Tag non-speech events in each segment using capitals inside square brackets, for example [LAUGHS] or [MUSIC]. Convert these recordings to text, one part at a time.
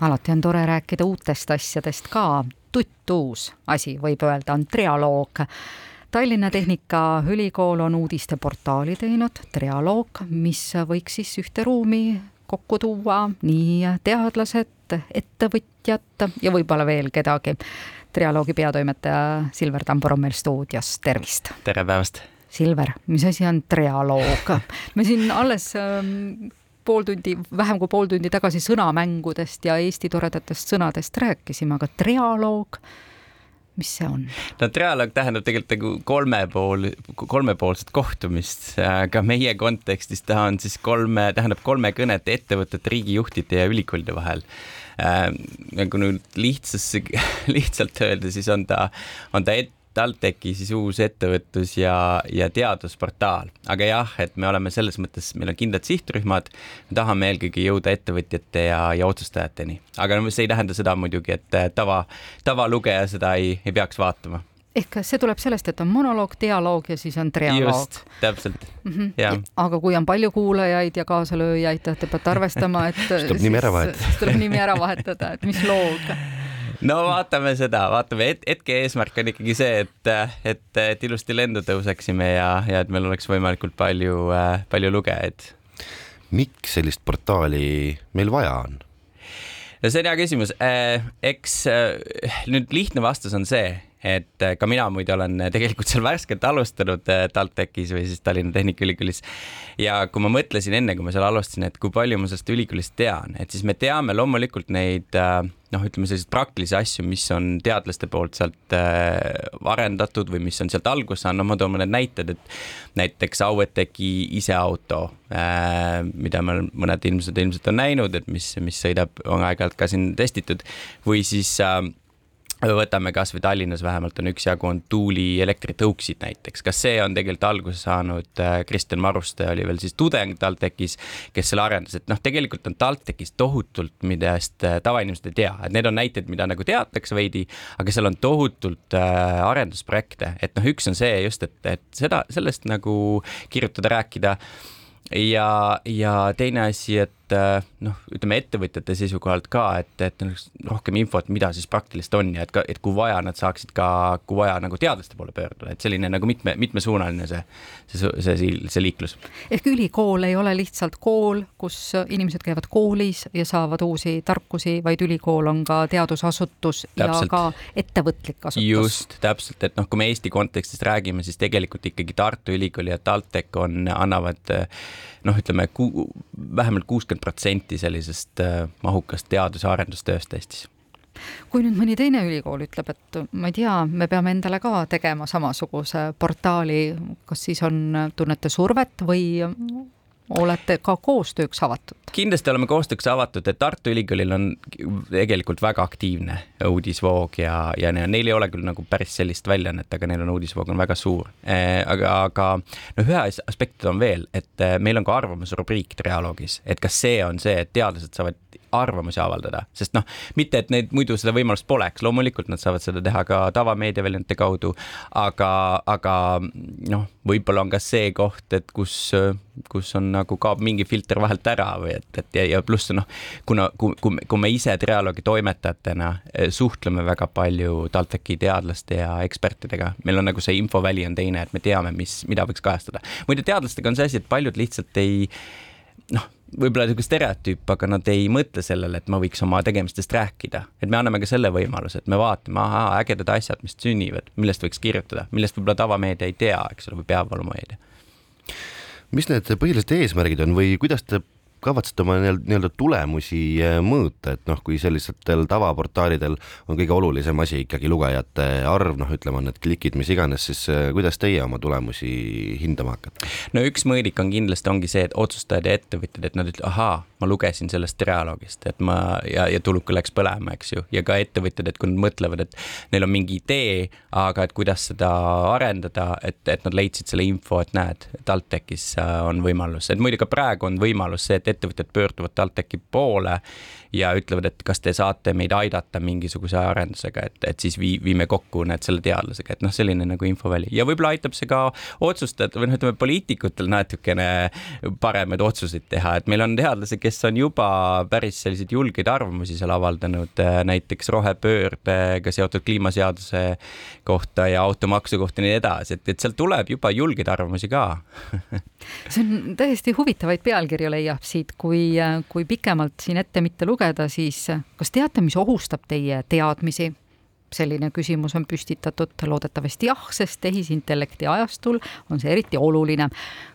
alati on tore rääkida uutest asjadest ka. tuttuus asi, võib öelda, on trialoog. Tallinna Tehnikaülikool on uudisteportaali teinud, trialoog, mis võiks siis ühte ruumi kokku tuua nii teadlased, ettevõtjad ja võib-olla veel kedagi. trialoogi peatoimetaja Silver Tambur on meil stuudios, tervist! tere päevast! Silver, mis asi on trialoog? [LAUGHS] me siin alles ähm, pool tundi, vähem kui pool tundi tagasi sõnamängudest ja Eesti toredatest sõnadest rääkisime, aga trialoog, mis see on? no trialoog tähendab tegelikult nagu kolme pool, kolmepoolset kohtumist, aga meie kontekstis ta on siis kolme, tähendab kolme kõnet ettevõtete, riigijuhtide ja ülikoolide vahel äh,. nagu nüüd lihtsas, [LAUGHS] lihtsalt öelda, siis on ta, on ta et, TalTechi siis uus ettevõtlus ja, ja teadusportaal, aga jah, et me oleme selles mõttes, meil on kindlad sihtrühmad, me tahame eelkõige jõuda ettevõtjate ja, ja otsustajateni, aga no see ei tähenda seda muidugi, et tava, tavalugeja seda ei, ei peaks vaatama ehk see tuleb sellest, et on monoloog, dialoog ja siis on trialoog. täpselt mm. -hmm. Ja. aga kui on palju kuulajaid ja kaasalööjaid, te peate arvestama, et siis tuleb nimi ära vahetada. tuleb nimi ära vahetada, et mis loog no vaatame seda, vaatame et, hetke eesmärk on ikkagi see, et, et, et ilusti lendu tõuseksime ja, ja et meil oleks võimalikult palju, palju lugejaid. miks sellist portaali meil vaja on? no see on hea küsimus. eks nüüd lihtne vastus on see, et ka mina muide olen tegelikult seal värskelt alustanud TalTechis või siis Tallinna Tehnikaülikoolis. ja kui ma mõtlesin enne, kui ma seal alustasin, et kui palju ma sellest ülikoolist tean, et siis me teame loomulikult neid äh, noh, ütleme selliseid praktilisi asju, mis on teadlaste poolt sealt äh, arendatud või mis on sealt alguse saanud, no ma toon mõned näited, et näiteks Auet tegi ise auto äh,, mida me mõned inimesed ilmselt on näinud, et mis, mis sõidab, on aeg-ajalt ka siin testitud või siis äh, võtame kasvõi Tallinnas vähemalt on üksjagu on tuulielektritõuksid näiteks, kas see on tegelikult alguse saanud äh, Kristjan Maruste oli veel siis tudeng TalTechis, kes selle arendas, et noh, tegelikult on TalTechis tohutult, millest äh, tavainimesed ei tea, et need on näited, mida nagu teatakse veidi, aga seal on tohutult äh, arendusprojekte, et noh, üks on see just, et, et seda, sellest nagu kirjutada, rääkida. Ja, ja teine asi, et et äh, noh, ütleme ettevõtjate seisukohalt ka, et, et rohkem infot, mida siis praktiliselt on ja et ka, et kui vaja, nad saaksid ka, kui vaja, nagu teadlaste poole pöörduda, et selline nagu mitme, mitmesuunaline see, see, see, see, see liiklus. ehk ülikool ei ole lihtsalt kool, kus inimesed käivad koolis ja saavad uusi tarkusi, vaid ülikool on ka teadusasutus täpselt. ja ka ettevõtlik asutus. just, täpselt, et noh, kui me Eesti kontekstist räägime, siis tegelikult ikkagi Tartu Ülikool ja TalTech on, annavad noh, ütleme vähemalt kuuskümmend kakskümmend protsenti sellisest äh, mahukast teadus- ja arendustööst Eestis. Kui nüüd mõni teine ülikool ütleb, et ma ei tea, me peame endale ka tegema samasuguse portaali, kas siis on, tunnete survet või olete ka koostööks avatud? kindlasti oleme koostööks avatud, et Tartu Ülikoolil on tegelikult väga aktiivne uudisvoog ja, ja neil ei ole küll nagu päris sellist väljaannet, aga neil on uudisvoog on väga suur eh,. aga, aga noh, ühe aspekti on veel, et eh, meil on ka arvamusrubriik trialoogis, et kas see on see, et teadlased saavad arvamusi avaldada, sest noh, mitte et neid muidu seda võimalust poleks, loomulikult nad saavad seda teha ka tavameediaväljaannete kaudu, aga, aga noh, võib-olla on ka see koht, et kus, kus on nagu kaob mingi filter vahelt ära või et, et ja, ja pluss noh, kuna, kui, kui, kui me ise trialoogi toimetajatena eh, suhtleme väga palju TalTechi teadlaste ja ekspertidega, meil on nagu see infoväli on teine, et me teame, mis, mida võiks kajastada. muide, teadlastega on see asi, et paljud lihtsalt ei noh võib-olla niisugune stereotüüp, aga nad ei mõtle sellele, et ma võiks oma tegemistest rääkida. et me anname ka selle võimaluse, et me vaatame, ahaa, ägedad asjad, mis sünnivad, millest võiks kirjutada, millest võib-olla tavameedia ei tea, eks ole, või peavoolumeedia. mis need põhilised eesmärgid on või kuidas te kavatsete oma nii-öelda tulemusi äh, mõõta, et noh, kui sellistel tavaportaalidel on kõige olulisem asi ikkagi lugejate arv, noh, ütleme, need klikid, mis iganes, siis äh, kuidas teie oma tulemusi hindama hakkate? no üks mõõdik on kindlasti ongi see, et otsustajad ja ettevõtjad, et nad ütlevad, ahaa, ma lugesin sellest dialoogist, et ma. ja, ja tuluka läks põlema, eks ju, ja ka ettevõtjad, et kui nad mõtlevad, et neil on mingi idee, aga et kuidas seda arendada, et, et nad leidsid selle info, et näed, TalTechis äh, on võimalus, et muidu ka praegu on võimalus see, et et ettevõtjad pöörduvad TalTechi poole ja ütlevad, et kas te saate meid aidata mingisuguse arendusega, et, et siis vii-, viime kokku need selle teadlasega, et noh, selline nagu infoväli. Ja võib-olla aitab see ka otsustajad või noh, ütleme poliitikutel natukene paremaid otsuseid teha, et meil on teadlasi, kes on juba päris selliseid julgeid arvamusi seal avaldanud, äh, näiteks rohepöördega seotud kliimaseaduse kohta ja automaksu kohta ja nii edasi, et, et sealt tuleb juba julgeid arvamusi ka. [LAUGHS] See on täiesti huvitavaid pealkirju leiab siit, kui, kui pikemalt siin ette mitte lugeda, siis kas teate, mis ohustab teie teadmisi? selline küsimus on püstitatud, loodetavasti jah, sest tehisintellekti ajastul on see eriti oluline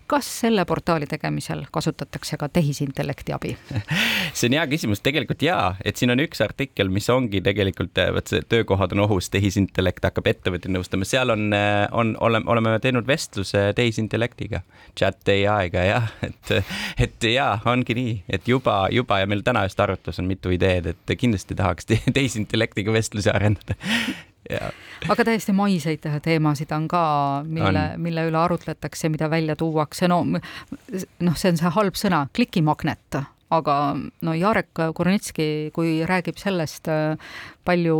kas selle portaali tegemisel kasutatakse ka tehisintellekti abi? [LAUGHS] see on hea küsimus, tegelikult jaa, et siin on üks artikkel, mis ongi tegelikult, eh, vot see töökohad on ohus, tehisintellekt hakkab ettevõtteid nõustama, seal on, eh, on, oleme, oleme teinud vestluse tehisintellektiga, chat ai-ga jah, [LAUGHS] et, et jaa, ongi nii, et juba, juba ja meil täna just arutlus on mitu ideed, et kindlasti tahaks tehisintellektiga vestlusi arendada [LAUGHS] aga täiesti maiseid teemasid on ka, mille, mille üle arutletakse, mida välja tuuakse, no noh, see on see halb sõna, klikimagnet, aga no Jarek Kurnitski, kui räägib sellest, palju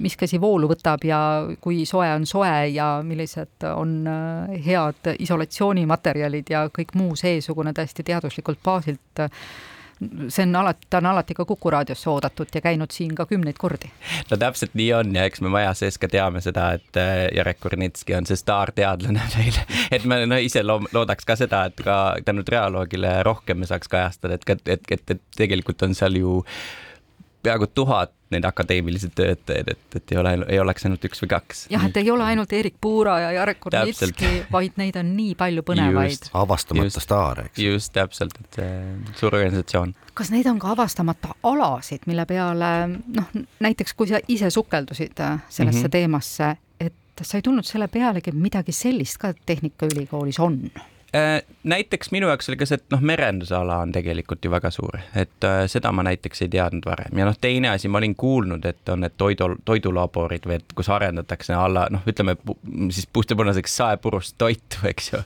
miskasi voolu võtab ja kui soe on soe ja millised on head isolatsioonimaterjalid ja kõik muu seesugune täiesti teaduslikult baasilt see on alati, ta on alati ka Kuku raadiosse oodatud ja käinud siin ka kümneid kordi. no täpselt nii on ja eks me maja sees ka teame seda, et äh, Jarek Kurnitski on see staarteadlane [LAUGHS] meil, et me no ise loodaks ka seda, et ka tänu trialoogile rohkem me saaks kajastada, et, et, et, et tegelikult on seal ju peaaegu tuhat neid akadeemilisi töötajaid, et, et ei ole, ei oleks ainult üks või kaks. jah, et ei ole ainult Erik Puura ja Jarek Kurnitski, vaid neid on nii palju põnevaid. avastamata staare, eks. just, täpselt, et see suur organisatsioon. kas neid on ka avastamata alasid, mille peale noh, näiteks kui sa ise sukeldusid äh, sellesse mm -hmm. teemasse, et sa ei tulnud selle pealegi, et midagi sellist ka Tehnikaülikoolis on? Äh, näiteks minu jaoks oli ka see, et noh, merendusala on tegelikult ju väga suur, et äh, seda ma näiteks ei teadnud varem. Ja noh, teine asi, ma olin kuulnud, et on need toidu, toidulaborid või et kus arendatakse alla noh, ütleme siis puhtapunaseks saepurust toitu, eks ju.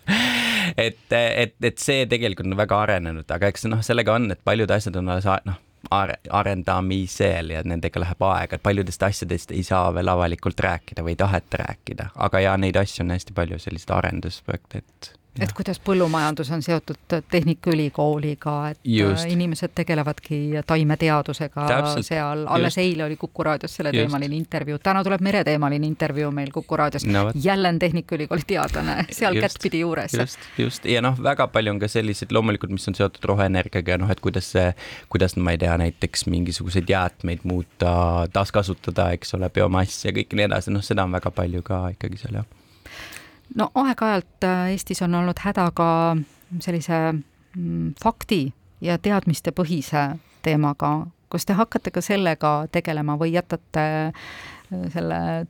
Et, et, et see tegelikult on väga arenenud, aga eks noh, sellega on, et paljud asjad on alles noh, arendamisel ja nendega läheb aega, et paljudest asjadest ei saa veel avalikult rääkida või ei taheta rääkida, aga ja neid asju on hästi palju, selliseid arendusprojekte, et et kuidas põllumajandus on seotud Tehnikaülikooliga, et Just. Äh, inimesed tegelevadki taimeteadusega Täpselt. seal, alles Just. eile oli Kuku raadios selleteemaline intervjuu, täna tuleb mereteemaline intervjuu meil Kuku raadios. No,, jälle on Tehnikaülikooli teadlane seal kättpidi juures. just, just. Ja noh, väga palju on ka selliseid loomulikult, mis on seotud roheenergiaga ja noh, et kuidas see, kuidas ma ei tea, näiteks mingisuguseid jäätmeid muuta, taaskasutada, eks ole, biomassi ja kõik nii edasi, noh, seda on väga palju ka ikkagi seal jah no aeg-ajalt äh, Eestis on olnud häda ka sellise mm, fakti ja teadmistepõhise teemaga. kas te hakkate ka sellega tegelema või jätate äh, selle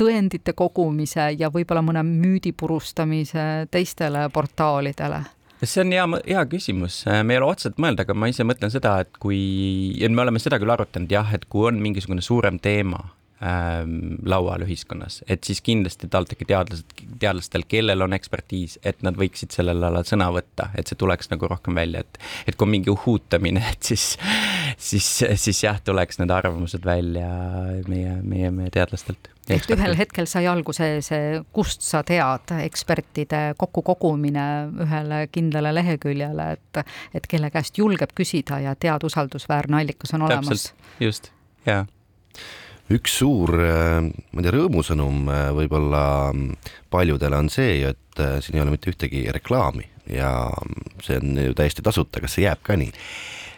tõendite kogumise ja võib-olla mõne müüdi purustamise teistele portaalidele? see on hea, hea küsimus, me ei ole otseselt mõelnud, aga ma ise mõtlen seda, et kui, ja me oleme seda küll arutanud jah, et kui on mingisugune suurem teema, ähm, laual ühiskonnas, et siis kindlasti TalTechi teadlased, teadlastel, kellel on ekspertiis, et nad võiksid sellel alal sõna võtta, et see tuleks nagu rohkem välja, et, et kui on mingi uhutamine, [LAUGHS] et siis, siis, siis jah, tuleks need arvamused välja meie, meie, meie teadlastelt. et ühel hetkel sai alguse see, kust sa tead, ekspertide kokkukogumine ühele kindlale leheküljele, et, et kelle käest julgeb küsida ja tead, usaldusväärne allikas on olemas. just, jaa üks suur, äh, ma ei tea, rõõmusõnum äh, võib-olla paljudele on see, et äh, siin ei ole mitte ühtegi reklaami ja see on ju täiesti tasuta, kas see jääb ka nii?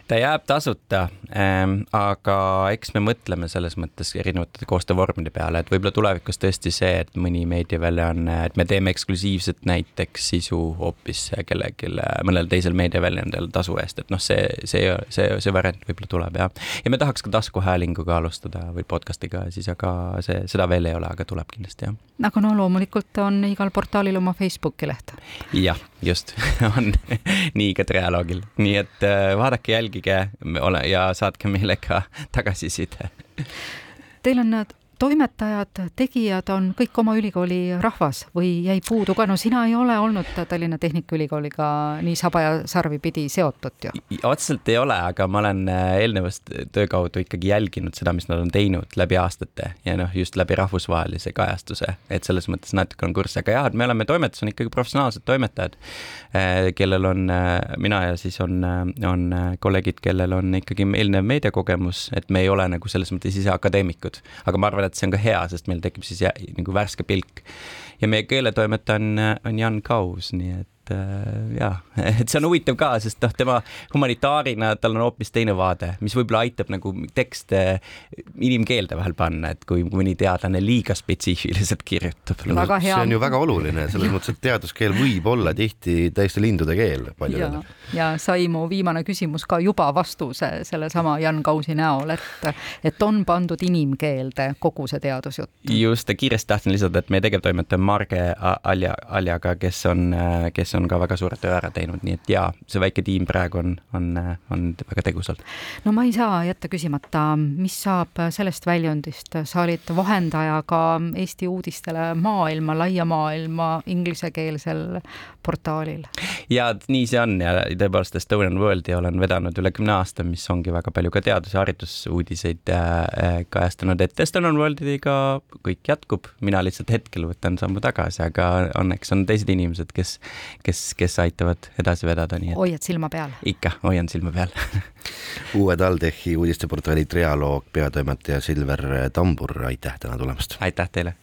Ta jääb tasuta ähm,, aga eks me mõtleme selles mõttes erinevate koostöövormide peale, et võib-olla tulevikus tõesti see, et mõni meediaväljaanne, et me teeme eksklusiivset näiteks sisu hoopis kellelegi, mõnel teisel meediaväljaandel tasu eest, et noh, see, see, see, see variant võib-olla tuleb jah. ja me tahaks ka taskuhäälinguga alustada või podcast'iga siis, aga see, seda veel ei ole, aga tuleb kindlasti jah. aga no loomulikult on igal portaalil oma Facebooki leht. jah, just [LAUGHS] on nii ka Trialoogil, nii et äh, vaadake, jälgige ole ja saatke meile ka [LAUGHS] tagasiside. Teil on toimetajad, tegijad on kõik oma ülikooli rahvas või jäi puudu ka, no sina ei ole olnud Tallinna Tehnikaülikooliga nii saba ja sarvi pidi seotud ju? otseselt ei ole, aga ma olen äh, eelnevast töö kaudu ikkagi jälginud seda, mis nad on teinud läbi aastate ja noh, just läbi rahvusvahelise kajastuse, et selles mõttes natuke on kurss, aga jah, et me oleme, toimetus on ikkagi professionaalsed toimetajad, äh, kellel on, äh, mina ja siis on, on kolleegid, kellel on ikkagi eelnev meediakogemus, et me ei ole nagu selles mõttes ise akadeemikud. aga ma arvan, et see on ka hea, sest meil tekib siis jä, nagu värske pilk. ja meie keeletoimetaja on, on Jan Kaus, nii et et äh, jaa, [LAUGHS] et see on huvitav ka, sest noh, tema humanitaarina, tal on hoopis teine vaade, mis võib-olla aitab nagu tekste inimkeelde vahel panna, et kui mõni teadlane liiga spetsiifiliselt kirjutab. see on ju väga oluline, selles mõttes, et teaduskeel võib olla tihti täiesti lindude keel paljudele. ja sai mu viimane küsimus ka juba vastuse sellesama Jan Kausi näol, et, et on pandud inimkeelde kogu see teadusjutt. just, kiiresti tahtsin lisada, et meie tegevtoimetaja Marge Alja, Aljaga, kes on, kes kes on ka väga suure töö ära teinud, nii et jaa, see väike tiim praegu on, on, on väga tegusalt. no ma ei saa jätta küsimata, mis saab sellest väljundist, sa olid vahendaja ka Eesti uudistele maailma, laia maailma inglisekeelsel portaalil. ja nii see on ja tõepoolest Estonian Worldi olen vedanud üle kümne aasta, mis ongi väga palju ka teadus- ja haridusuudiseid äh, kajastanud, et Estonian Worldiga kõik jätkub, mina lihtsalt hetkel võtan sammu tagasi, aga õnneks on teised inimesed, kes, kes, kes aitavad edasi vedada, nii et. hoiad silma peal? ikka, hoian silma peal [LAUGHS] uue TalTechi uudisteportaali Trialoog peatoimetaja Silver Tambur, aitäh täna tulemast! aitäh teile!